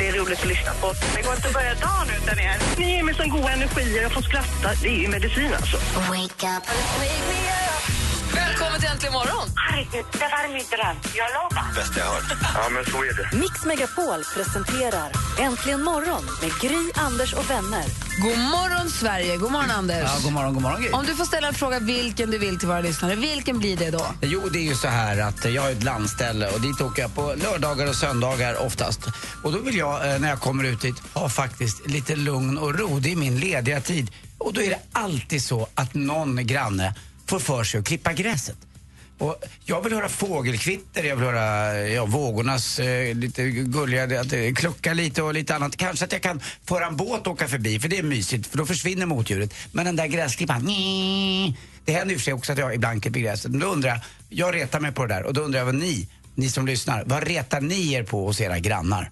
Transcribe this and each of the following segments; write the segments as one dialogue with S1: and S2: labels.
S1: Det är roligt att lyssna på. Det går inte att börja dagen utan er. Ni ger mig sån god energi jag får skratta. Det är ju medicin alltså.
S2: Välkommen till Äntligen morgon!
S1: Herregud, det var min dröm. Jag lovar.
S3: Bästa jag hört. Ja, men så är det.
S4: Mix Megapol presenterar Äntligen morgon med Gry, Anders och vänner.
S2: God morgon, Sverige! God morgon, Anders.
S5: Ja, god morgon, god morgon. Gry.
S2: Om du får ställa en fråga vilken du vill till våra lyssnare, vilken blir det då?
S5: Jo, det är ju så här att jag har ett landställe och dit åker jag på lördagar och söndagar oftast. Och då vill jag, eh, när jag kommer ut dit, ha faktiskt lite lugn och ro. Det är min lediga tid. Och då är det alltid så att någon granne får för sig att klippa gräset. Och jag vill höra fågelkvitter, jag vill höra ja, vågornas eh, lite gulliga, att eh, det kluckar lite och lite annat. Kanske att jag kan föra en båt och åka förbi, för det är mysigt, för då försvinner motdjuret. Men den där gräsklipparen, det händer ju för sig också att jag ibland klipper gräset. Men då undrar jag, jag retar mig på det där och då undrar jag vad ni, ni som lyssnar, vad retar ni er på hos era grannar?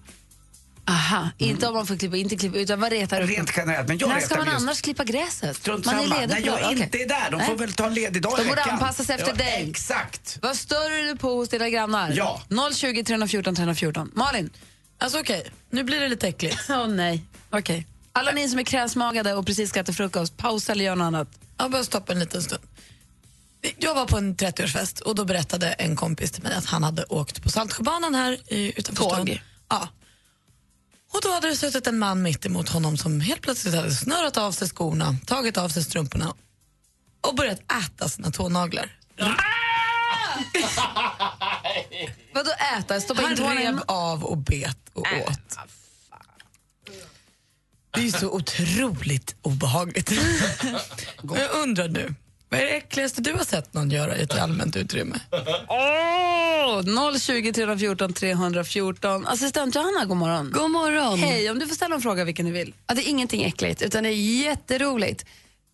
S2: Aha, inte om man får klippa, inte klippa, utan vad retar du?
S5: Rent generellt, men jag
S2: När ska man
S5: just-
S2: annars klippa gräset?
S5: Strunt
S2: man är
S5: samma.
S2: ledig
S5: När jag
S2: lördag.
S5: inte är där, de får
S2: Nej.
S5: väl ta en ledig dag i
S2: De borde anpassa sig efter
S5: ja,
S2: dig.
S5: Exakt.
S2: Vad stör du på hos dina grannar?
S5: Ja.
S2: 020 314 314. Malin?
S6: Alltså okej, nu blir det lite äckligt.
S2: Åh nej. Okej. Alla ni som är kräsmagade och precis ska äta frukost, pausa eller gör något annat.
S6: Jag bara stoppa en liten stund. Jag var på en 30-årsfest och då berättade en kompis till mig att han hade åkt på Saltsjöbanan här i, utanför
S2: Tåg.
S6: stan. Ja. Och då hade det suttit en man mitt emot honom som helt plötsligt hade snörat av sig skorna, tagit av sig strumporna och börjat äta sina tånaglar.
S2: Vadå äta? Stoppa in
S6: Han
S2: tårna
S6: av och bet och åt. Det är så otroligt obehagligt. Jag undrar nu, vad är det äckligaste du har sett någon göra i ett allmänt utrymme?
S2: Åh, 020 314 314. Assistent Johanna, god morgon.
S7: God morgon.
S2: Hej, om du får ställa en fråga vilken du vill.
S7: Ja, det är ingenting äckligt, utan det är jätteroligt.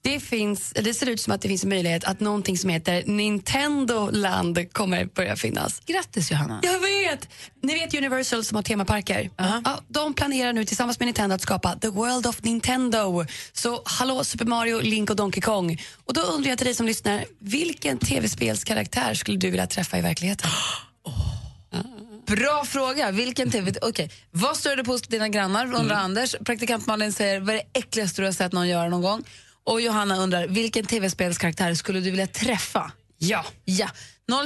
S7: Det, finns, det ser ut som att det finns en möjlighet att någonting som heter Nintendo Land kommer börja finnas.
S2: Grattis Johanna.
S7: Jag vet! Ni vet Universal som har temaparker. Ja, de planerar nu tillsammans med Nintendo att skapa The World of Nintendo. Så hallå Super Mario, Link och Donkey Kong. Och då undrar jag till dig som lyssnar, vilken tv-spelskaraktär skulle du vilja träffa i verkligheten?
S2: Bra fråga. Vilken TV... Okej. Vad stör du på hos dina grannar? Undrar Anders. Praktikant Malin säger, vad är det äckligaste du har sett någon göra någon gång? Och Johanna undrar, vilken tv-spelskaraktär skulle du vilja träffa?
S7: Ja.
S2: Ja.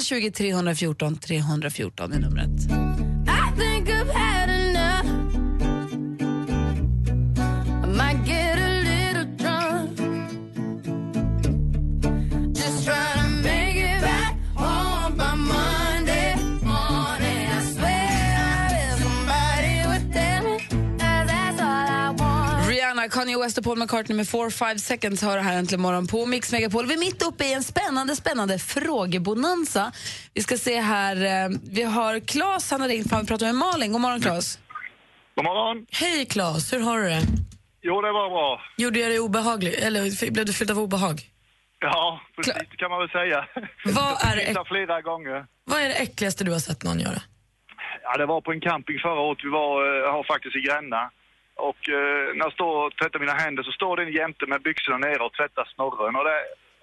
S2: 020 314 314 är numret. Kanye West och Paul McCartney med 4-5 seconds hör här äntligen morgon på Mix Megapol. Vi är mitt uppe i en spännande, spännande frågebonanza. Vi ska se här, eh, vi har Claes, han har ringt för att prata med Malin. God morgon Claes.
S3: God morgon.
S6: Hej Claes, hur har du det?
S3: Jo, det var bra.
S6: Gjorde jag dig obehaglig, eller blev du fylld av obehag?
S3: Ja, precis, det kan man väl säga.
S6: Vad är, det,
S3: flera gånger.
S6: vad är det äckligaste du har sett någon göra?
S3: Ja, det var på en camping förra året. Vi var, eh, har faktiskt i Gränna. Och eh, när jag står och tvättar mina händer så står det en jämte med byxorna nere och tvättar snorren. Och det,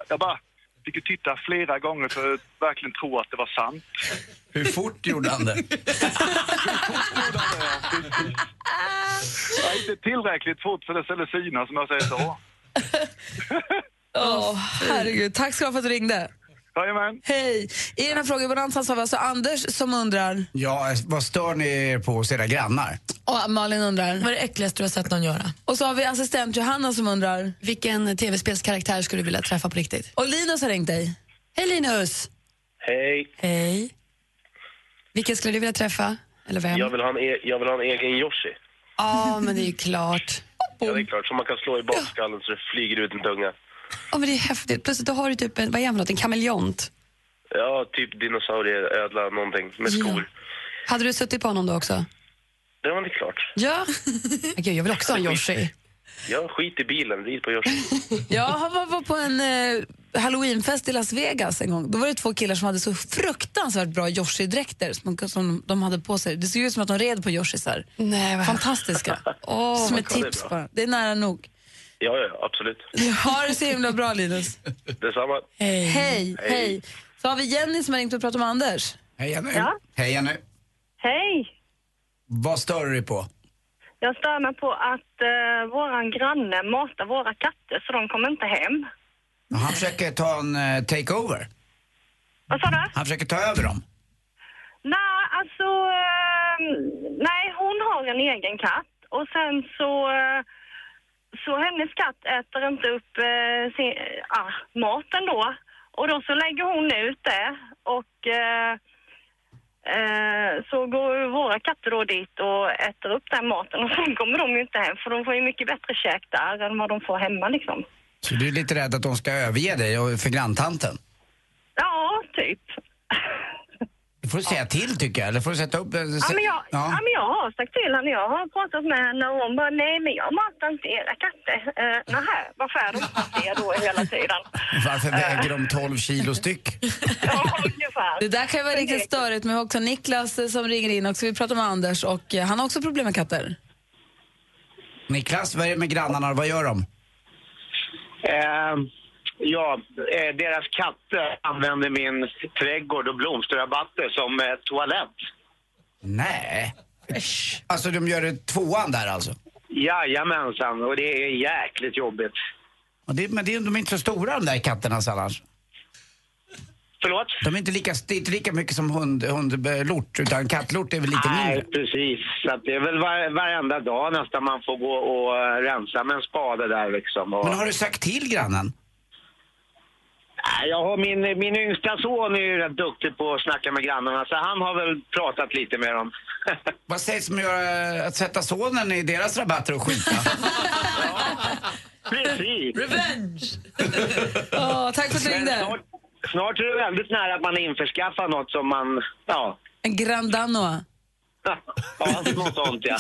S3: jag bara fick ju titta flera gånger för att verkligen tro att det var sant.
S5: Hur fort gjorde han det?
S3: Ja, inte tillräckligt fort för det skulle synas, som jag säger så.
S2: Åh, herregud. Tack ska du ha för att du ringde.
S3: Jajamän.
S2: Hej! I den här frågebonanzan så har vi alltså Anders som undrar
S5: Ja, vad stör ni er på hos era grannar?
S2: och Malin undrar.
S6: Vad är det äckligaste du har sett någon göra?
S2: Och så har vi assistent Johanna som undrar.
S7: Vilken tv-spelskaraktär skulle du vilja träffa på riktigt?
S2: Och Linus har ringt dig.
S7: Hej Linus!
S3: Hej.
S7: Hej. Vilken skulle du vilja träffa? Eller vem?
S3: Jag vill ha en, e- jag vill ha en egen Yoshi.
S7: Ja, men det är ju klart.
S3: Ja, det är klart. Som man kan slå i bakskallen så det flyger ut en tunga.
S7: Ja, men det är häftigt. Plötsligt då har du typ en, vad är något? En kameleont.
S3: Ja, typ dinosaurie, ödla, någonting med skor.
S7: Hade du suttit på honom då också?
S3: Det var det klart.
S7: Ja. Gud, jag vill också ha en Yoshi.
S8: Jag skit i bilen, rid på Yoshi.
S2: Jag var, var på en eh, halloweenfest i Las Vegas en gång. Då var det två killar som hade så fruktansvärt bra Yoshi-dräkter som, som de hade på sig. Det såg ut som att de red på Yoshisar.
S7: Nej, vad
S2: Fantastiska.
S7: Åh,
S2: som
S7: vad
S2: ett
S8: bra.
S2: tips bara. Det är nära nog.
S8: Ja, ja, absolut.
S2: Ha det så himla bra Linus.
S8: Detsamma.
S2: Hej. Hej. Hej. Så har vi Jenny som har ringt och pratat med Anders.
S5: Hej Jenny.
S1: Ja.
S5: Hej Jenny.
S1: Hej!
S5: Vad stör du dig på?
S1: Jag stör mig på att uh, våran granne matar våra katter så de kommer inte hem.
S5: Han försöker ta en uh, takeover.
S1: Vad sa du?
S5: Han försöker ta över dem.
S1: Nej, alltså... eh, nej, hon har en egen katt och sen så... eh, så hennes katt äter inte upp uh, sin, ah, maten då. Och då så lägger hon ut det och eh, eh, så går våra katter då dit och äter upp den maten och sen kommer de ju inte hem för de får ju mycket bättre käk där än vad de får hemma liksom.
S5: Så du är lite rädd att de ska överge dig och för granntanten?
S1: Ja, typ.
S5: Det får du säga till tycker jag, eller får du sätta upp... eh,
S1: Ja men, jag, ja.
S5: Ja.
S1: men jag har sagt till henne, jag har pratat med henne och hon bara nej men jag matar inte era katter. Uh, nähä, varför är de fattiga då hela tiden?
S5: Varför väger de 12 kilo styck?
S1: Ja, ungefär.
S2: Det där kan ju vara riktigt störigt, men vi har också Niklas eh, som ringer in också. Vi pratar med Anders och eh, han har också problem med katter.
S5: Niklas, vad är det med grannarna vad gör de?
S9: Eh, ja, eh, deras katter använder min trädgård och blomsterrabatter som eh, toalett.
S5: Nej. Alltså de gör det tvåan där alltså?
S9: Jajamensan, och det är jäkligt jobbigt.
S5: Och det, men det, är- de är inte så stora de där katterna annars.
S9: Förlåt?
S5: De är inte lika, det är inte lika mycket som hund, hundlort, utan kattlort är väl lite
S9: Nej,
S5: mindre.
S9: precis. Så att det är väl var, varenda dag nästan man får gå och eh, rensa med en spade där liksom. Och...
S5: Men har du sagt till grannen?
S9: Nej, Jag har min, min yngsta son är ju rätt duktig på att snacka med grannarna så han har väl pratat lite med dem.
S5: Vad sägs om att, sätta sonen i deras rabatter och skita?
S9: Precis.
S6: Revenge!
S2: Åh, tack för att du ringde.
S9: snart, snart är det väldigt nära att man införskaffar något som man, ja,
S2: En Grand
S9: Ja något sånt ja.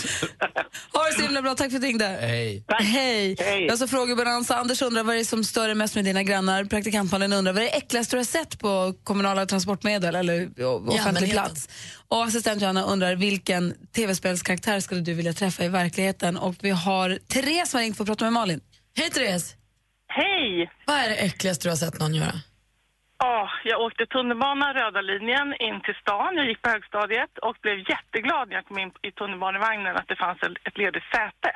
S2: Ha det så himla bra, tack för att du ringde.
S5: Hej.
S2: Hej.
S9: Hej.
S2: Jag så frågebalansa. Anders undrar vad det är som stör dig mest med dina grannar. Praktikantmalen undrar vad är det äckligaste du har sett på kommunala transportmedel eller offentlig
S6: allmänheten.
S2: plats. Och assistent Johanna undrar vilken tv-spelskaraktär skulle du vilja träffa i verkligheten. Och vi har Therese som har ringt för att prata med Malin.
S6: Hej Therese!
S1: Hej!
S6: Vad är det äckligaste du har sett någon göra?
S1: Ja, jag åkte tunnelbana, röda linjen, in till stan. Jag gick på högstadiet och blev jätteglad när jag kom in i tunnelbanevagnen att det fanns ett ledigt säte.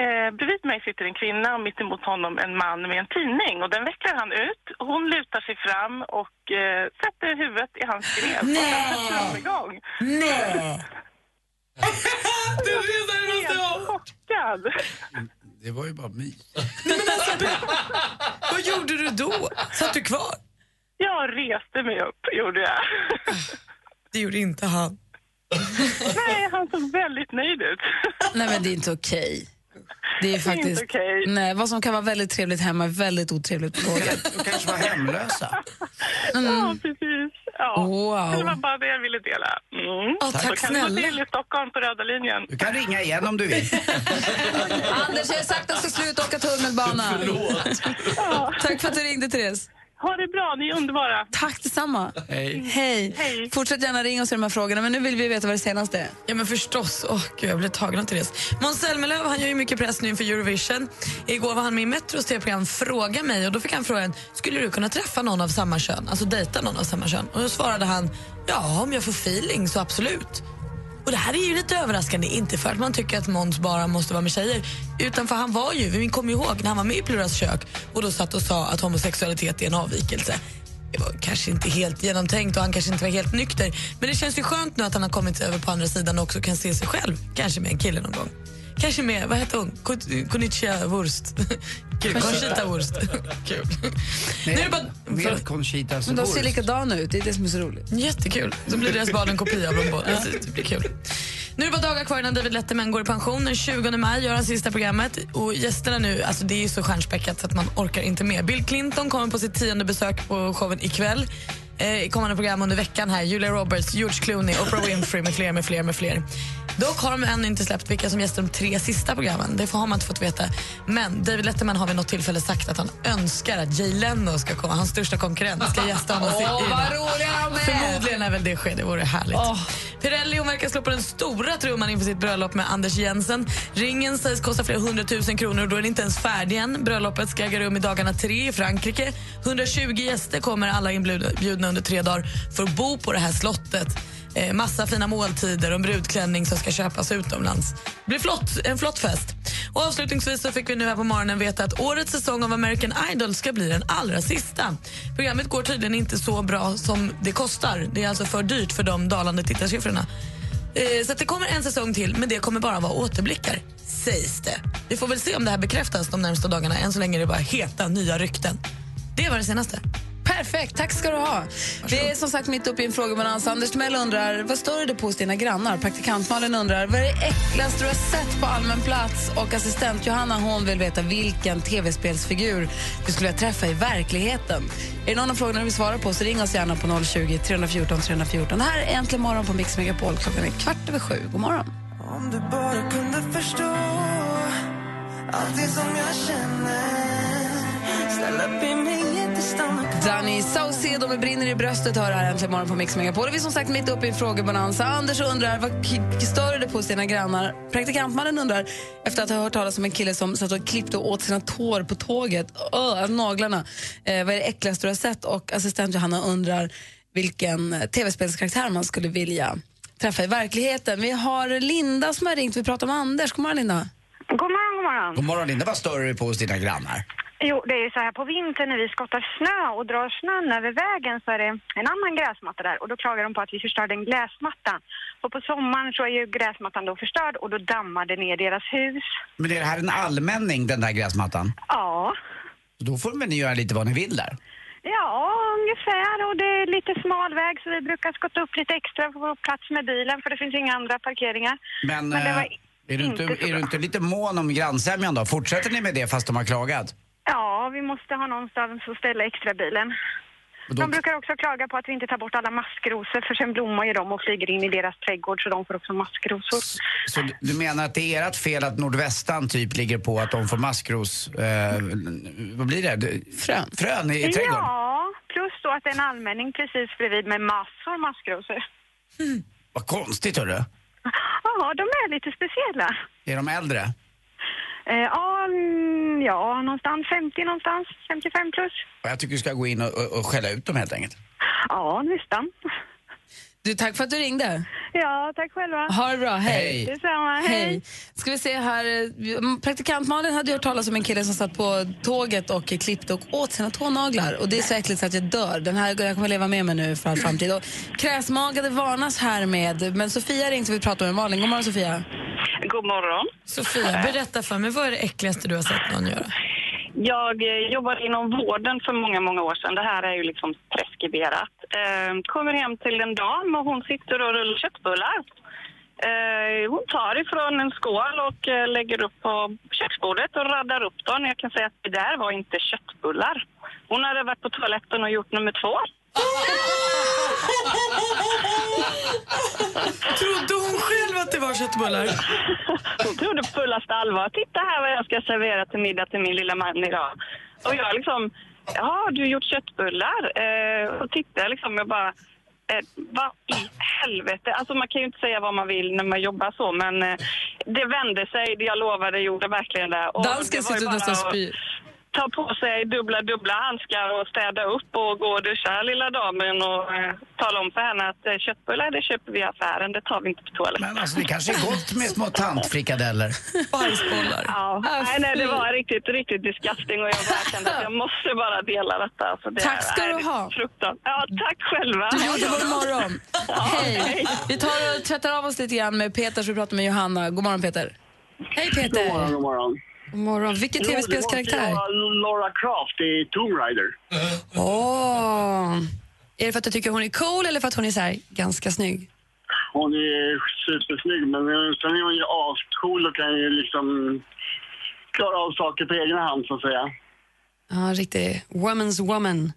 S1: Eh, bredvid mig sitter en kvinna och mitt emot honom en man med en tidning. Och den vecklar han ut. Hon lutar sig fram och eh, sätter huvudet i hans grev. Och sen sätter de igång.
S6: Nej!
S1: Helt chockad.
S5: Det var ju bara mys.
S6: Vad gjorde du då? Satt du kvar?
S1: Jag reste mig upp, gjorde jag.
S6: Det gjorde inte han.
S1: Nej, han såg väldigt nöjd ut.
S2: Nej men det är inte okej. Det är
S1: Det är
S2: faktiskt...
S1: inte okej.
S2: Nej, vad som kan vara väldigt trevligt hemma är väldigt otrevligt på tåget.
S5: De kanske var hemlösa.
S1: Ja, precis. Ja.
S2: Wow.
S1: Det var bara det jag ville dela. Mm.
S6: Ja, tack
S1: Så kan
S6: snälla.
S1: till i Stockholm på röda linjen.
S5: Du kan ringa igen om du vill.
S2: Anders, jag har sagt att jag ska sluta åka tunnelbana.
S1: Ja.
S2: Tack för att du ringde, Therese.
S1: Ha det bra, ni är underbara.
S2: Tack detsamma.
S5: Hej.
S2: Hej.
S1: Hej.
S2: Fortsätt gärna ringa oss i de här frågorna, men nu vill vi veta vad det senaste är.
S6: Ja men förstås. Åh gud, jag blev tagen av Therese. Måns Zelmerlöw han gör ju mycket press nu inför Eurovision. Igår var han med i Metros tv-program Fråga mig och då fick han frågan skulle du kunna träffa någon av samma kön, alltså dejta någon av samma kön? Och då svarade han ja om jag får feeling så absolut. Och det här är ju lite överraskande, inte för att man tycker att Måns bara måste vara med tjejer utan för han var ju, vi kommer ihåg när han var med i Pluras kök och då satt och sa att homosexualitet är en avvikelse. Det var kanske inte helt genomtänkt och han kanske inte var helt nykter. Men det känns ju skönt nu att han har kommit över på andra sidan och också kan se sig själv. Kanske med en kille någon gång. Kanske med, vad heter hon? Kon- Konnichiwa Wurst. Conchita Wurst. Kul. Nu är det bara...
S5: Med Conchita
S2: Men de ser likadana ut, det är det som är så roligt.
S6: Jättekul. Så blir deras barn en kopia av dem båda. Så Det blir kul. Nu är det bara dagar kvar innan David Letterman går i pension. Den 20 maj gör han sista programmet. Och gästerna nu, alltså det är ju så stjärnspäckat så att man orkar inte med. Bill Clinton kommer på sitt tionde besök på showen ikväll. Eh, i kommande program under veckan här. Julia Roberts, George Clooney, Oprah Winfrey med fler, med fler, med fler. Dock har de ännu inte släppt vilka som gästar de tre sista programmen. Det har man inte fått veta. Men David Letterman har vid något tillfälle sagt att han önskar att Jay Leno ska komma, hans största konkurrent, ska gästa honom.
S2: Åh, vad roliga!
S6: Förmodligen är väl det sker, det vore härligt. Pirelli hon verkar slå på den stora trumman inför sitt bröllop med Anders Jensen. Ringen sägs kosta flera hundratusen kronor och då är den inte ens färdig än. Bröllopet ska äga rum i dagarna tre i Frankrike. 120 gäster kommer alla inbjudna under tre dagar för att bo på det här slottet. Eh, massa fina måltider och en brudklänning som ska köpas utomlands. Det blir flott, en flott fest. Och avslutningsvis så fick vi nu här på morgonen veta att årets säsong av American Idol ska bli den allra sista. Programmet går tydligen inte så bra som det kostar. Det är alltså för dyrt för de dalande tittarsiffrorna. Eh, Så att det kommer en säsong till, men det kommer bara vara återblickar, sägs det. Vi får väl se om det här bekräftas de närmsta dagarna. Än så länge är det bara heta nya rykten. Det var det senaste.
S2: Perfekt, tack ska du ha. Vi är som sagt mitt uppe i en frågebalans. Anders Timell undrar, vad stör det på hos dina grannar? Praktikant Malin undrar, vad är det äckligaste du har sett på allmän plats? Och assistent Johanna hon vill veta vilken tv-spelsfigur du skulle vilja träffa i verkligheten. Är det någon av frågorna du vill svara på så ring oss gärna på 020 314 314. Det här är Äntligen morgon på Mix Megapol. Klockan är kvart över sju. God morgon.
S10: Om du bara kunde förstå allt det som jag känner Snälla be mig inte stanna
S2: Danny Saucedo med Brinner i bröstet hör här äntligen morgon på Mix Megapol. Och Vi är som sagt mitt uppe i en frågebonanza. Anders undrar vad stör det på hos dina grannar? Praktikantmannen undrar, efter att ha hört talas om en kille som satt och klippte åt sina tår på tåget, Öh, naglarna. Eh, vad är det äckligaste du har sett? Och assistent Johanna undrar vilken tv-spelskaraktär man skulle vilja träffa i verkligheten. Vi har Linda som har ringt. Vi pratar om Anders. God morgon Linda.
S11: God morgon, god morgon.
S5: God morgon Linda, vad stör du på hos dina grannar?
S11: Jo, det är ju så här på vintern när vi skottar snö och drar snön över vägen så är det en annan gräsmatta där och då klagar de på att vi förstörde en gräsmatta. Och på sommaren så är ju gräsmattan då förstörd och då dammar det ner deras hus.
S5: Men är det här en allmänning, den där gräsmattan?
S11: Ja,
S5: Så Då får väl ni göra lite vad ni vill där?
S11: ja ungefär och det är lite smal väg så vi brukar skotta upp lite extra för att få plats med bilen för det finns inga andra parkeringar.
S5: Men,
S11: Men det var
S5: eh, är, du inte,
S11: inte
S5: är du inte lite mån om grannsämjan då? Fortsätter ni med det fast de har klagat?
S11: Ja, vi måste ha någonstans att ställa extra bilen.
S5: Och då-
S11: De brukar också klaga på att vi inte tar bort alla maskrosor för sen blommar ju de och flyger in i deras trädgård så de får också maskrosor.
S5: Så du- du menar att det är ert fel att nordvästan typ ligger på att de får maskros... Eh, vad blir det?
S2: Frön.
S5: Frön i, i trädgården?
S11: Ja, plus då att det är en allmänning precis bredvid med massor maskrosor.
S5: Vad konstigt hörru.
S11: Ja, de är lite speciella.
S5: Är de äldre?
S11: Eh, ja, mm, ja, någonstans 50 någonstans, 55 plus.
S5: Jag tycker du ska gå in och, och, och skälla ut dem helt enkelt.
S11: Ja, nästan.
S2: Du, tack för att du ringde.
S11: Ja, tack själva.
S2: Ha det bra, hej.
S5: Hej.
S11: Detsamma, hej.
S2: Hej. Ska vi se här. eh, Praktikant Malin hade hört talas om en kille som satt på tåget och klippte och åt sina tånaglar. Och det är så äckligt så att jag dör. Den här jag kommer leva med mig nu för all framtid. Och kräsmagade varnas här med. Men Sofia ringt och vi pratar med Malin. God morgon Sofia.
S1: God morgon.
S6: Sofia, berätta för mig, vad är det äckligaste du har sett någon göra?
S1: Jag eh, jobbade inom vården för många, många år sedan. Det här är ju liksom preskriberat. Ehm, kommer hem till en dam och hon sitter och rullar köttbullar. Ehm, hon tar ifrån en skål och eh, lägger upp på köksbordet och raddar upp dem. Jag kan säga att det där var inte köttbullar. Hon hade varit på toaletten och gjort nummer två.
S6: Trodde hon själv att det var köttbullar?
S1: Hon trodde på fullaste allvar. Titta här vad jag ska servera till middag till min lilla man idag. Och jag liksom, ja du har gjort köttbullar. Eh, och tittar liksom, jag bara, eh, vad i helvete? Alltså man kan ju inte säga vad man vill när man jobbar så, men eh, det vände sig. Jag lovade gjorde verkligen det. Och
S2: Dansken sitter nästan
S1: att
S2: spyr.
S1: Ta på sig dubbla, dubbla handskar och städa upp och gå och duscha lilla damen och eh, tala om för henne att eh, köttbullar det köper vi i affären, det tar vi inte på toaletten.
S5: Men alltså det kanske är gott med små tantfrikadeller.
S6: Bajsbollar.
S1: Ja, nej, nej, det var riktigt, riktigt disgusting och jag bara kände att jag måste bara dela detta. Så det
S2: Tack ska
S1: är
S2: du ha.
S1: Fruktansvärt. Ja, tack själva.
S2: Du gjorde vår morgon. Hej. Vi tar och tvättar av oss lite grann med Peter så vi pratar med Johanna. God morgon Peter.
S7: Hej Peter.
S9: God morgon, god morgon.
S7: Morgon. Vilken tv-spelskaraktär?
S9: Laura Croft i Tomb Raider.
S7: Åh. Är det för att du tycker hon är cool eller för att hon är så här ganska snygg?
S9: Hon är supersnygg, men sen är hon ju ascool och kan ju liksom klara av saker på egen hand, så att säga.
S7: Ja, riktig woman's woman.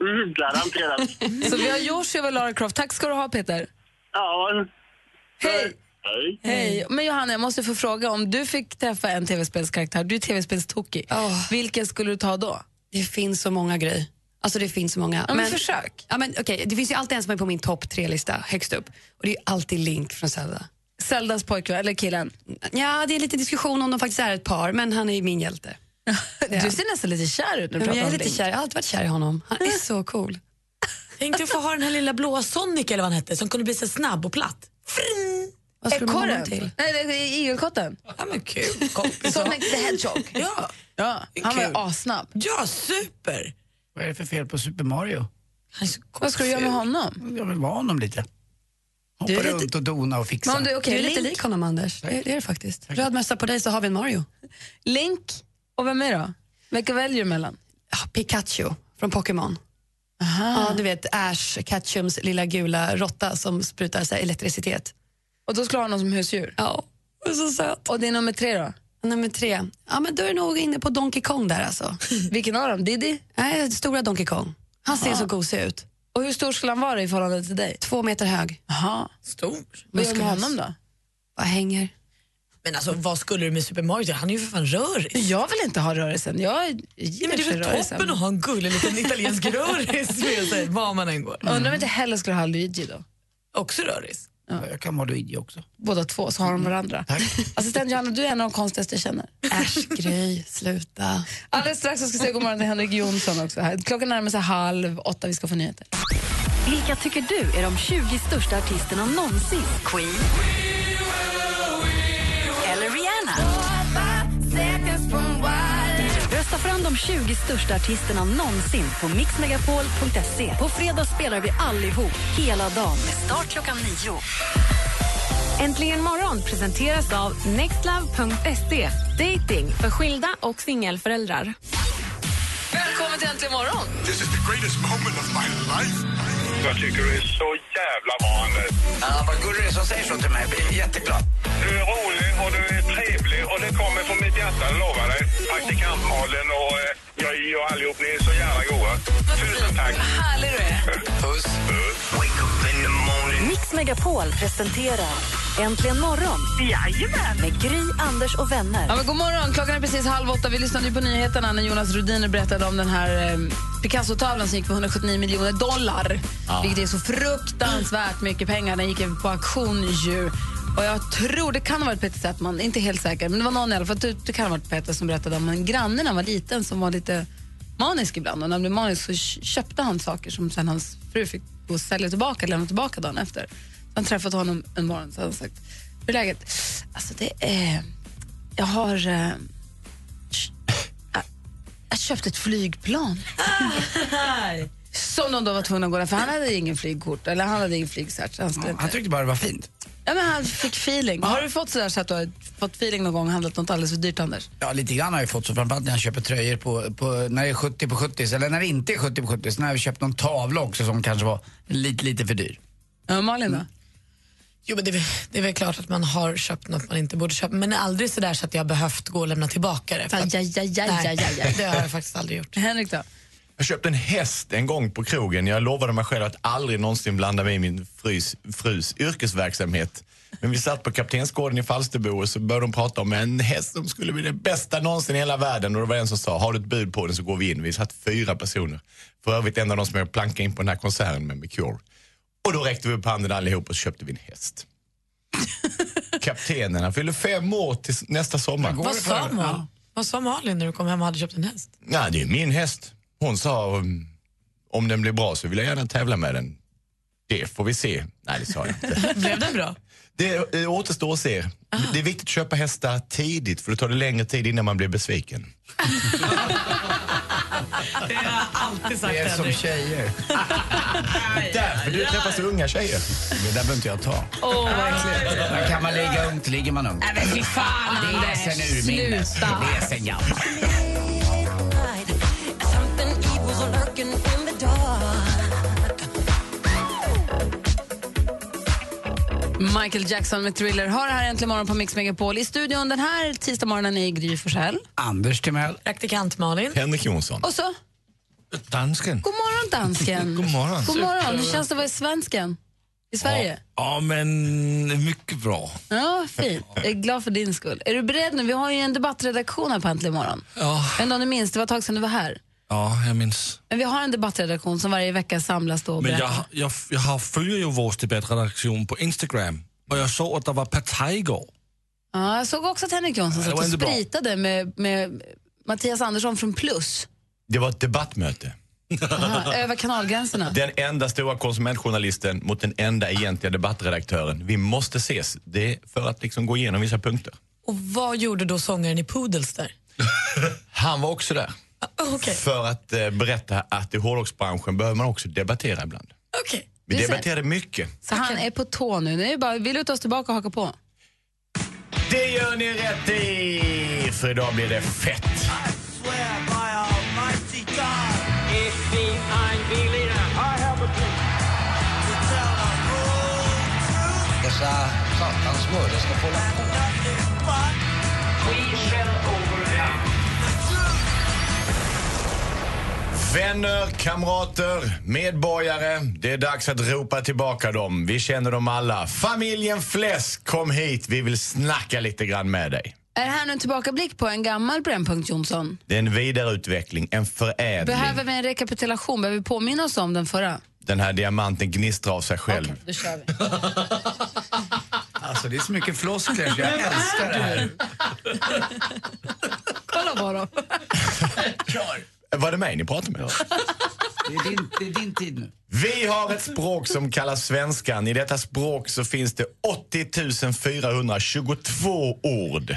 S9: Mm, garanterat.
S2: Så vi har Joshua och Lara Croft. Tack ska du ha, Peter.
S9: Ja.
S2: Hej!
S9: Hej.
S2: Hej. Men Johanna, jag måste få fråga, om du fick träffa en tv-spelskaraktär, du är tv-spelstokig, vilken skulle du ta då?
S7: Det finns så många grejer. Alltså det finns så många.
S2: Ja, men försök.
S7: Ja, men, okej, det finns ju alltid en som är på min topp tre-lista högst upp. Och det är ju alltid Link från Zelda.
S2: Zeldas pojkvän, eller killen?
S7: Ja, det är lite diskussion om de faktiskt är ett par, men han är min hjälte.
S2: Du ser nästan lite kär ut när du
S7: Ja, men
S2: pratar
S7: jag är
S2: om
S7: lite
S2: Link.
S7: kär, jag har alltid varit kär i honom. Han är så cool.
S6: Tänk att få ha den här lilla blåa Sonic eller vad han hette som kunde bli så snabb och platt.
S7: Vad skulle man ha till?
S2: Nej, det är igelkotten.
S6: Ja men kul. Kompis.
S2: Sonic the Hedgehog.
S6: Ja.
S2: Ja, han var ju assnabb.
S6: ja, super.
S5: Vad är det för fel på Super Mario?
S6: Är
S2: Vad ska du göra med honom?
S5: Jag vill vara honom lite. Hoppa
S7: Du är lite-
S5: runt och dona och fixa.
S2: Men du,
S7: Du
S2: okay,
S7: är lite
S2: Link,
S7: lik honom, Anders. Det, det är det faktiskt. Röd mössa på dig så har vi en Mario.
S2: Link och vem är då? Vilka väljer du mellan?
S7: Ja, Pikachu från Pokémon.
S2: Aha.
S7: Ja, du vet Ash Ketchums lilla gula råtta som sprutar så här, elektricitet.
S2: Och då skulle du ha någon som husdjur?
S7: Ja, och så söt.
S2: Och din nummer tre då?
S7: Nummer tre. Ja, men då är du nog inne på Donkey Kong där alltså.
S2: Vilken av dem? Diddy?
S7: Nej, stora Donkey Kong. Han ser
S2: Aha.
S7: så gosig ut.
S2: Och hur stor skulle han vara i förhållande till dig?
S7: Två meter hög.
S2: Jaha.
S6: Stor.
S2: Vad gör du med honom då?
S7: Bara hänger.
S6: Men alltså vad skulle du med Super Mario? Han är ju för fan röris.
S2: Jag vill inte ha rörelsen. Jag
S6: Ja,
S2: ger
S6: men det är väl toppen att ha en gullig liten italiensk röris med sig var man än går.
S2: Undrar om inte heller skulle ha Luigi då?
S6: Också röris.
S5: Jag kan vara Luigi också.
S2: Båda två, så har de varandra. Assistent Johanna, du är en av de konstigaste jag känner.
S7: Äsch, Gry, sluta.
S2: Alldeles strax så ska jag säga god morgon till Henrik Jonsson också. Här. Klockan närmar sig halv åtta, vi ska få nyheter.
S4: Vilka tycker du är de 20 största artisterna någonsin? Queen? De 20 största artisterna någonsin på mixmegapol.se. På fredag spelar vi allihop hela dagen med start klockan nio.
S12: Äntligen morgon presenteras av nextlove.se. Dating för skilda och singelföräldrar.
S2: Välkommen till Äntligen morgon!
S13: This is the greatest moment of my life.
S8: Jag tycker du är så jävla Anders.
S5: Ja, vad gullig du är som säger så till mig. Jag blir jätteglad.
S8: Du är rolig och du är trevlig och det kommer från mitt hjärta, jag lovar dig. Praktikant Malin och eh, jag och allihop, ni är så jävla goa. Tusen tack.
S2: Härlig du är.
S5: Puss.
S4: Mix Megapol presenterar Äntligen morgon
S1: Jajamän.
S4: med Gry, Anders och vänner.
S2: Ja, men god morgon, klockan är precis halv åtta. Vi lyssnade ju på nyheterna när Jonas Rudiner berättade om den här eh, Picasso-tavlan som gick för 179 miljoner dollar. Vilket är så fruktansvärt mycket pengar. Den gick på auktion ju. Och jag tror, det kan ha varit Peter Settman, inte helt säker, men det var någon i alla fall. Det, det kan ha varit Peter som berättade om en granne när han var liten som var lite manisk ibland. Och när han blev manisk så kö- köpte han saker som sen hans fru fick gå och sälja tillbaka, lämna tillbaka dagen efter. Så han träffat honom en morgon så hade han sagt, hur är läget? Alltså det är, jag har eh, jag- köpte ett flygplan. Som de då var tvungna att gå där, för han hade ingen flygkort eller han hade ingen flygcert. Han,
S5: Ja, han tyckte bara det var fint.
S2: Ja, men han fick feeling. Har du fått sådär så att du har fått feeling någon gång och handlat något alldeles för dyrt, Anders?
S5: Ja, lite grann har jag fått så framförallt när jag köper tröjor på, på, när det är 70 på 70 eller när det inte är 70 på 70 när jag har köpt någon tavla också som kanske var lite, lite för dyr.
S2: Ja, Malin då?
S6: Jo, men det, det är väl klart att man har köpt något man inte borde köpa men aldrig så där så att jag behövt gå och lämna tillbaka det. att-
S2: Aj, aj, aj,
S6: Nej. Det har jag faktiskt aldrig gjort.
S2: Henrik då?
S14: Jag köpte en häst en gång på krogen. Jag lovade mig själv att aldrig någonsin blanda mig i min frus, frus yrkesverksamhet. Men vi satt på Kaptensgården i Falsterbo och så började de prata om en häst som skulle bli det bästa någonsin i hela världen. Och det var en som sa, har du ett bud på den så går vi in. Vi satt fyra personer. För övrigt en av de som jag plankade in på den här konserten med, med Cure. Och då räckte vi upp handen allihop och så köpte vi en häst. Kaptenen, han fyller fem år till nästa sommar.
S6: Vad sa, Mal? Vad sa Malin när du kom hem och hade köpt en häst?
S14: Nej, det är min häst. Hon sa um, om den blir bra så vill jag gärna tävla med den. Det får vi se. Nej, det sa jag inte.
S6: Blev den bra?
S14: Det eh, återstår att se. Det är viktigt att köpa hästar tidigt för då tar det längre tid innan man blir besviken.
S6: Det har jag alltid sagt
S5: Det är som
S6: Henrik.
S5: tjejer.
S14: Därför du träffar så unga tjejer.
S5: Det där behöver inte jag ta.
S2: Åh, verkligen.
S5: Men kan man ligga ungt ligger man ungt.
S2: Nej, men fy fan,
S5: Det är sen
S2: Anders.
S5: urminnes.
S2: Sluta.
S5: Det är sen gammalt.
S2: Michael Jackson med Thriller har det här äntligen morgon på Mix Megapol. I studion den här tisdag morgonen är Gry Forssell.
S5: Anders Timell.
S6: Praktikant Malin.
S14: Henrik Jonsson.
S2: Och så
S15: Dansken.
S2: God morgon, dansken.
S15: God morgon.
S2: God morgon. Hur känns det att vara svensken i Sverige?
S15: Ja, men mycket bra.
S2: Ja, fint. Jag är glad för din skull. Är du beredd nu? Vi har ju en debattredaktion här på Äntligen morgon.
S15: Ja.
S2: Inte om du minns, det var ett tag sedan du var här.
S15: Ja, jag minns.
S2: Men vi har en debattredaktion som varje vecka samlas då och
S15: Men
S2: berättar.
S15: jag, jag, jag har följer ju vår debattredaktion på Instagram och jag såg att det var partaj igår.
S2: Ja, jag såg också att Henrik Jonsson
S15: det
S2: satt
S15: var
S2: och
S15: inte bra.
S2: spritade med, med Mattias Andersson från Plus.
S14: Det var ett debattmöte.
S2: Aha, över kanalgränserna.
S14: Den enda stora konsumentjournalisten mot den enda egentliga debattredaktören. Vi måste ses. Det är för att liksom gå igenom vissa punkter.
S6: Och vad gjorde då sångaren i Poodles där?
S14: Han var också där.
S6: Okej.
S14: För att eh, berätta att i hårdrocksbranschen behöver man också debattera ibland.
S6: Okej.
S14: Vi debatterade mycket.
S2: Så han är på tå nu. nu är det bara, vi lutar oss tillbaka och hakar på.
S14: Det gör ni rätt i! För idag blir det fett.
S5: Dessa satans mördare ska få hålla på.
S14: Vänner, kamrater, medborgare. Det är dags att ropa tillbaka dem. Vi känner dem alla. Familjen Fläsk, kom hit. Vi vill snacka lite grann med dig.
S2: Är det här nu en tillbakablick på en gammal Brännpunkt Jonsson?
S14: Det är en vidareutveckling, en förädling.
S2: Behöver vi en rekapitulation? Behöver vi påminna oss om den förra?
S14: Den här diamanten gnistrar av sig själv.
S2: Då kör vi.
S5: Alltså det är så mycket floskler så jag älskar det här.
S2: Kolla på dem.
S14: Var det mig ni pratade med?
S5: Det är din, det är din tid nu.
S14: Vi har ett språk som kallas svenskan. I detta språk så finns det 80 422 ord.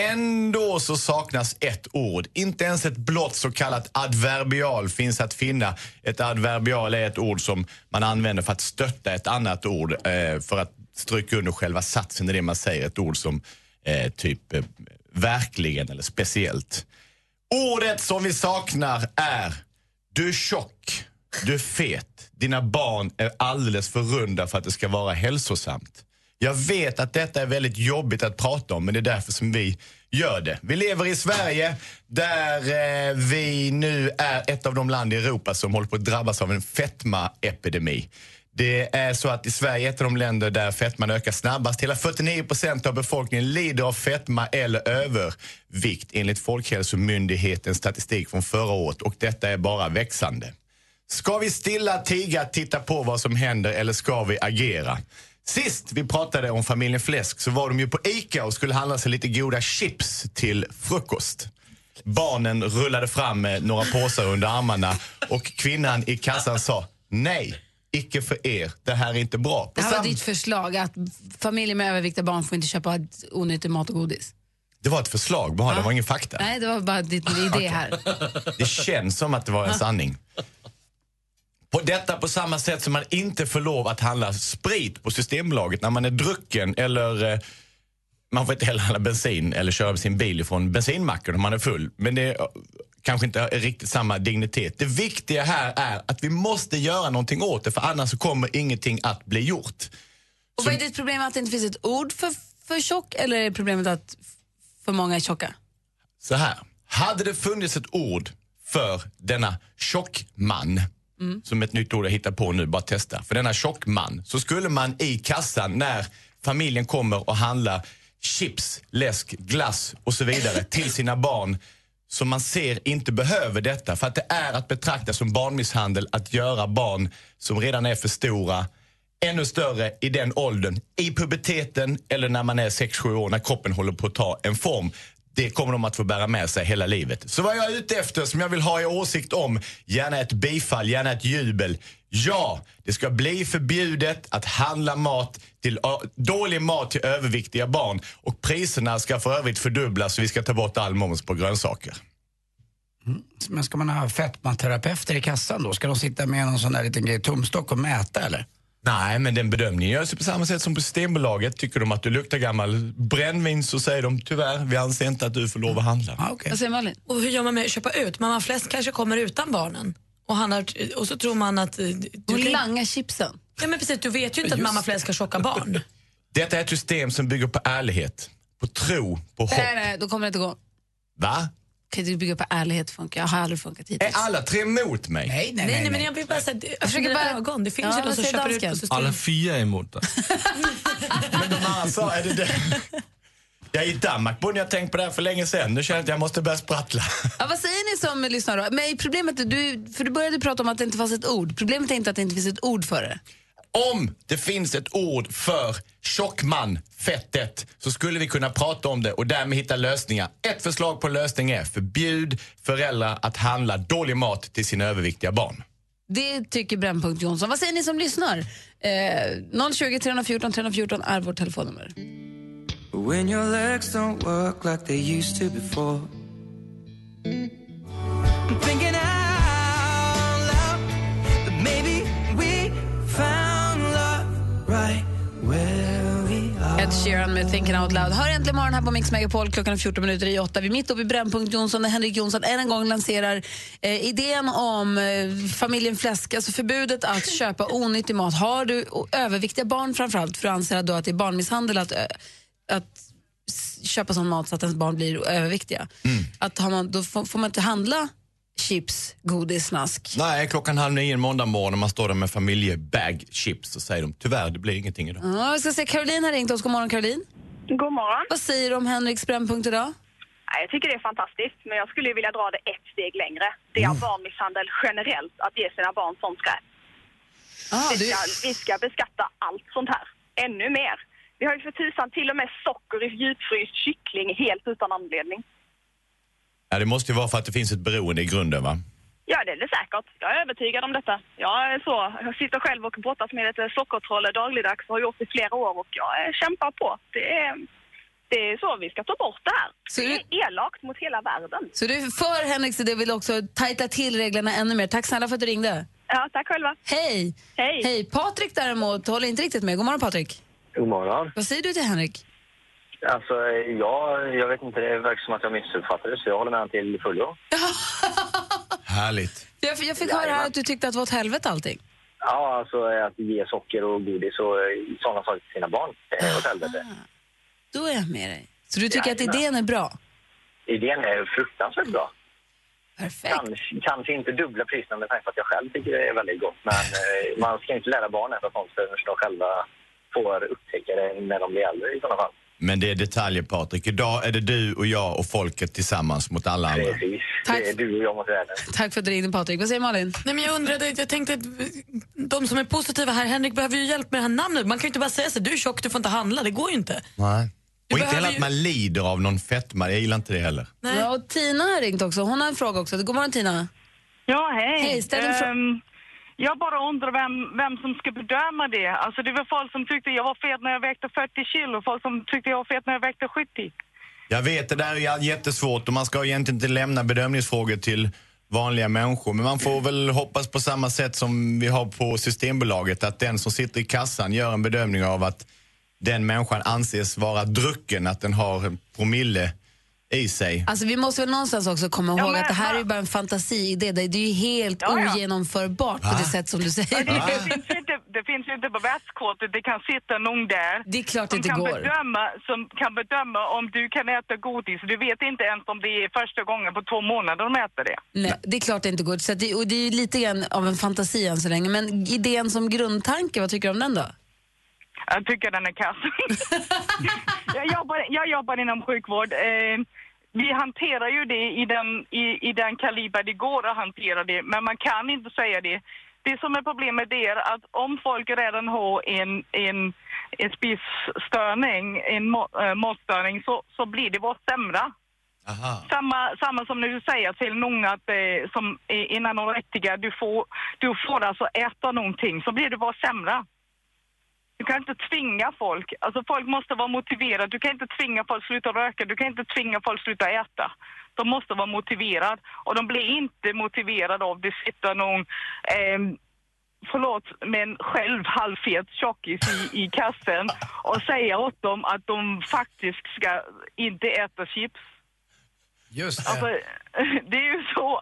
S14: Ändå så saknas ett ord. Inte ens ett blott så kallat adverbial finns att finna. Ett adverbial är ett ord som man använder för att stötta ett annat ord. Eh, för att stryka under själva satsen i det man säger. Ett ord som eh, typ eh, verkligen eller speciellt. Ordet som vi saknar är du är tjock, du är fet, dina barn är alldeles för runda för att det ska vara hälsosamt. Jag vet att detta är väldigt jobbigt att prata om men det är därför som vi gör det. Vi lever i Sverige där eh, vi nu är ett av de land i Europa som håller på att drabbas av en fetmaepidemi. Det är så att i Sverige är ett av de länder där fetman ökar snabbast. Hela 49 procent av befolkningen lider av fetma eller övervikt enligt Folkhälsomyndighetens statistik från förra året och detta är bara växande. Ska vi stilla tiga, titta på vad som händer eller ska vi agera? Sist vi pratade om familjen Fläsk så var de ju på ICA och skulle handla sig lite goda chips till frukost. Barnen rullade fram med några påsar under armarna och kvinnan i kassan sa nej, icke för er, det här är inte bra. På
S2: Det här var ditt förslag att familjer med överviktiga barn får inte köpa onyttig mat och godis.
S14: det var ett förslag bara, det var ingen fakta.
S2: Nej, det var bara ditt idé här.
S14: Det känns som att det var en sanning. På detta på samma sätt som man inte får lov att handla sprit på Systembolaget när man är drucken eller eh, man får inte heller handla bensin eller köra sin bil från bensinmacken om man är full. Men det kanske inte riktigt samma dignitet. Det viktiga här är att vi måste göra någonting åt det för annars så kommer ingenting att bli gjort.
S2: Och vad är ditt problem att det inte finns ett ord för, för tjock eller är problemet att för många är tjocka?
S14: Så här, hade det funnits ett ord för denna tjockman
S2: Mm.
S14: som ett nytt ord jag hittar på nu, bara testa. För denna tjockman så skulle man i kassan när familjen kommer och handlar chips, läsk, glass och så vidare till sina barn som man ser inte behöver detta. För att det är att betrakta som barnmisshandel att göra barn som redan är för stora ännu större i den åldern, i puberteten eller när man är 6-7 år, när kroppen håller på att ta en form. Det kommer de att få bära med sig hela livet. Så vad jag är ute efter, som jag vill ha er åsikt om, gärna ett bifall, gärna ett jubel. Ja, det ska bli förbjudet att handla mat till dålig mat till överviktiga barn. Och priserna ska för övrigt fördubblas så vi ska ta bort all moms på grönsaker.
S5: Men ska man ha fetmaterapeuter i kassan då? Ska de sitta med någon sån där liten grej, tumstock och mäta eller?
S14: Nej, men den bedömningen görs på samma sätt som på Systembolaget. Tycker de att du luktar gammal brännvin så säger de tyvärr, vi anser inte att du får lov att handla.
S5: Ah, okay.
S2: Vad säger Malin?
S6: Och hur gör man med att köpa ut? Mamma Fläsk kanske kommer utan barnen. Och, handlar, och så tror man att... eh, Du
S2: Hon
S6: kan-
S2: langar chipsen.
S6: Ja, men precis, du vet ju inte att
S14: Just
S6: Mamma Fläsk har tjocka barn.
S14: Detta är ett system som bygger på ärlighet, på tro, på hopp.
S2: Nej, nej, då kommer det inte gå.
S14: Va?
S2: Kan du bygga på ärlighet funkar? Jag har aldrig funkat hittills.
S14: Är alla tre emot mig?
S5: Nej,
S6: Nej, nej, men jag vill bara säga, jag
S2: försöker bara-
S6: ögon. Det finns
S2: Ja,
S6: ju de
S2: vad
S6: som köper ut
S2: dansken?
S6: på system.
S15: Alla fyra är emot dig.
S14: Men de andra sa, är det det? Ja, I Danmark borde jag tänkt på det här för länge sedan. Nu känner jag att jag måste börja sprattla.
S2: Ja, vad säger ni som lyssnar då? Men problemet är, du, för du började prata om att det inte fanns ett ord. Problemet är inte att det inte finns ett ord för det.
S14: Om det finns ett ord för tjockman, fettet, så skulle vi kunna prata om det och därmed hitta lösningar. Ett förslag på lösning är förbjud föräldrar att handla dålig mat till sina överviktiga barn.
S2: Det tycker Brännpunkt Jonsson. Vad säger ni som lyssnar? Eh, 020 314 314 är vårt telefonnummer.
S10: When your legs don't work like they used to before. I'm thinking out loud that maybe we found love right where we are.
S2: Ed Sheeran med Thinking Out Loud. Hör äntligen morgon här på Mix Megapol. Klockan är 14 minuter i åtta. Vi är mitt uppe i Brännpunkt Jonsson där Henrik Jonsson än en gång lanserar eh, idén om eh, familjen Fläsk, alltså förbudet att köpa onyttig mat. Har du överviktiga barn framförallt, för du anser då att det är barnmisshandel att, eh, att köpa sån mat så att ens barn blir överviktiga. Att har man, då får, får man inte handla chips, godis, snask.
S14: Nej, klockan halv nio en måndag morgon när man står där med familjebag chips så säger de tyvärr, det blir ingenting idag.
S2: Ja, vi ska se, Caroline har ringt oss. God morgon Caroline.
S1: God morgon.
S2: Vad säger du om Henriks Brännpunkt idag?
S1: Nej, Jag tycker det är fantastiskt, men jag skulle ju vilja dra det ett steg längre. Det är barnmisshandel generellt att ge sina barn sånt skräp.
S2: Ah,
S1: vi, ska, vi ska beskatta allt sånt här. Ännu mer. Vi har ju för tusan till och med socker i djupfryst kyckling helt utan anledning.
S14: Ja, det måste ju vara för att det finns ett beroende i grunden va?
S1: Ja, det är det säkert. Jag är övertygad om detta. Jag är så. Jag sitter själv och brottas med ett sockertroll dagligdags och har gjort det i flera år och jag eh, kämpar på. Det är, det är så vi ska ta bort det här.
S2: Så
S1: det är elakt mot hela världen.
S2: Så du är för Henriks idé vill också tajta till reglerna ännu mer. Tack snälla för att du ringde.
S1: Ja, tack själva.
S2: Hej!
S1: Hej!
S2: Hej! Patrik däremot håller inte riktigt med. God morgon Patrik.
S16: God morgon.
S2: Vad säger du till Henrik?
S16: Alltså, jag, jag vet inte, det verkar som att jag missuppfattade så jag håller med honom till fullo.
S14: Härligt.
S2: Jag, jag fick höra här att du tyckte att det var åt helvete allting.
S16: Ja, alltså att ge socker och godis och eh, sådana saker till sina barn, det är åt helvete.
S2: Då är jag med dig. Så du tycker att
S16: Jajamän.
S2: idén är bra?
S16: Idén är fruktansvärt bra.
S2: Perfekt.
S16: Kanske, kanske inte dubbla priserna med tanke på att jag själv tycker det är väldigt gott, men eh, man ska inte lära barn äta sånt förrän de själva får upptäcka det när de blir äldre i sådana fall.
S14: Men det är detaljer Patrik. Idag är det du och jag och folket tillsammans mot alla andra.
S16: Precis. Det är du och jag mot världen.
S2: Tack för att du ringde Patrik. Vad säger Malin?
S6: Nej, men jag undrade, jag tänkte att de som är positiva här, Henrik behöver ju hjälp med det här namnet. Man kan ju inte bara säga så du är tjock, du får inte handla. Det går ju inte.
S14: Nej.
S6: Du
S14: Och inte heller att
S6: ju-
S14: man lider av någon fetma. Jag gillar inte det heller.
S2: Ja, och Tina har ringt också. Hon har en fråga också. God morgon Tina.
S17: Ja, hej.
S2: Hej, ställ en fråga.
S17: Jag bara undrar vem, vem som ska bedöma det. Alltså det var folk som tyckte jag var fet när jag vägde 40 kilo, folk som tyckte jag var fet när jag vägde 70.
S14: Jag vet, det där är jättesvårt och man ska egentligen inte lämna bedömningsfrågor till vanliga människor. Men man får väl hoppas på samma sätt som vi har på Systembolaget att den som sitter i kassan gör en bedömning av att den människan anses vara drucken, att den har promille i sig.
S2: Alltså, vi måste väl någonstans också komma
S17: Ja,
S2: ihåg
S17: men-
S2: att det här är ju bara en fantasiidé. Det är ju helt
S17: Ja, ja.
S2: ogenomförbart på det sätt som du säger.
S17: Det, det, finns inte, det finns inte på världskortet, det kan sitta någon där
S2: Det är klart det
S17: som,
S2: inte
S17: kan
S2: går.
S17: bedöma, som kan bedöma om du kan äta godis. Du vet inte ens om det är första gången på två månader de äter det.
S2: Nej, det är klart det inte går. Så att det, och det är ju lite grann av en fantasi än så länge. Men idén som grundtanke, vad tycker du om den då?
S17: Jag tycker den är kass. jag, jobbar, jag jobbar inom sjukvård. Eh, vi hanterar ju det i den, i, i den kaliber det går att hantera det, men man kan inte säga det. Det som är problemet är att om folk redan har en, en, en spisstörning, en må, äh, måttstörning, så, så blir det bara sämre. Samma, samma som när du säger till någon att eh, som är en anorektiker, du får, du får alltså äta någonting, så blir det bara sämre. Du kan inte tvinga folk. Alltså folk måste vara motiverade. Du kan inte tvinga folk att sluta röka. Du kan inte tvinga folk att sluta äta. De måste vara motiverade. Och de blir inte motiverade av det sitter någon, ehm, förlåt, men själv halvfet tjockis i, i kassen och säger åt dem att de faktiskt ska inte äta chips.
S5: Just det.
S17: Alltså, det är ju så.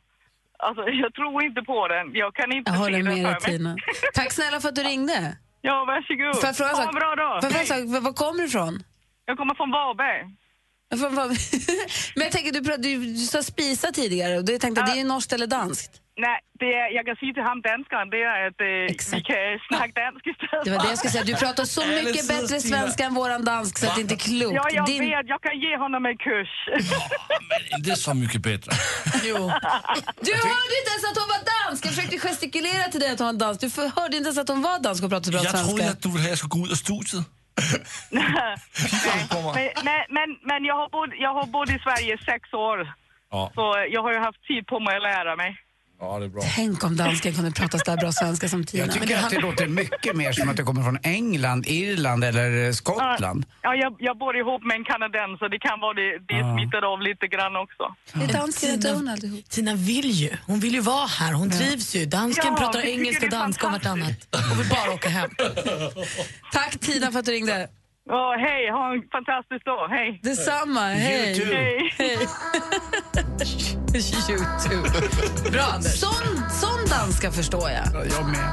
S17: Alltså, jag tror inte på den. Jag kan inte
S2: Jag
S17: se
S2: håller med
S17: för
S2: dig
S17: mig.
S2: Tina. Tack snälla för att du ringde.
S17: Ja, varsågod.
S2: Får jag fråga en sak?
S17: bra dag.
S2: Får jag fråga en sak? Var- kommer du ifrån?
S17: Jag kommer från Varberg.
S2: Men jag tänker, du, du, du sa spisa tidigare och då tänkte jag, det är ju norskt eller danskt.
S17: Nej, det är, jag kan säga till han danskaren det är att eh, vi kan snacka dansk istället.
S2: Det var det jag skulle säga, du pratar så mycket bättre svenska än våran dansk så att det inte är klokt.
S17: Ja, jag
S2: Din-
S17: vet. Jag kan ge honom en kurs.
S15: Inte så mycket bättre.
S2: Jo. Du hörde inte ens att hon var dansk! Jag försökte gestikulera till dig att hon var dansk. Du hörde inte ens att hon var dansk och pratade så bra
S15: Jag
S2: svenska.
S15: trodde att du ville ha att jag skulle gå ut ur studiet.
S17: men, men, men, men jag, har jag har bott i Sverige i sex år.
S15: Ja.
S17: Så jag har ju haft tid på mig att lära mig.
S15: Ja, det är bra.
S2: Tänk om dansken kunde prata så där bra svenska som Tina.
S5: Jag
S2: Men
S5: tycker
S2: det
S5: att det låter mycket mer som att det kommer från England, Irland eller eh, Skottland.
S17: Ja, jag, jag bor ihop med en kanadensare. Det kan vara det, det
S5: Ja.
S17: smittar av lite grann också.
S2: Är dansken och Donald allihop.
S6: Tina vill ju. Hon vill ju vara här. Hon trivs ju. Dansken
S17: Ja,
S6: pratar engelska,
S17: är
S6: danska och vartannat. Och vill bara åka hem.
S2: Tack Tina för att du ringde.
S17: Ja, hej, ha en fantastisk dag. Hej.
S2: Detsamma, hej.
S17: You too. Hej.
S2: hej. Youtube. Bra Anders. Sån, sån danska förstår jag.
S5: Jag med.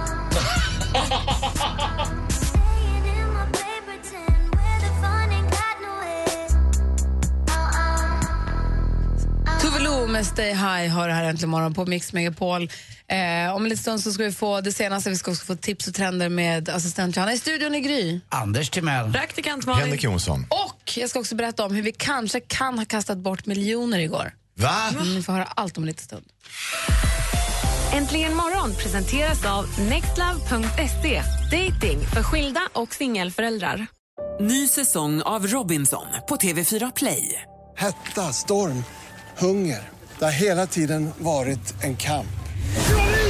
S2: Tove Lo med Stay High har det här äntligen morgon på Mix Megapol. Eh, om en liten stund så ska vi få det senaste, vi ska också få tips och trender med assistent Johanna. I studion i Gry.
S5: Anders Timell.
S6: Praktikant Malin.
S14: Henrik Jonsson.
S2: Och jag ska också berätta om hur vi kanske kan ha kastat bort miljoner igår.
S14: Va?
S2: Mm, ni får höra allt om en liten stund.
S12: Äntligen morgon presenteras av nextlove.se. Dating för skilda och singelföräldrar.
S18: Ny säsong av Robinson på TV4 Play.
S19: Hetta, storm, hunger. Det har hela tiden varit en kamp.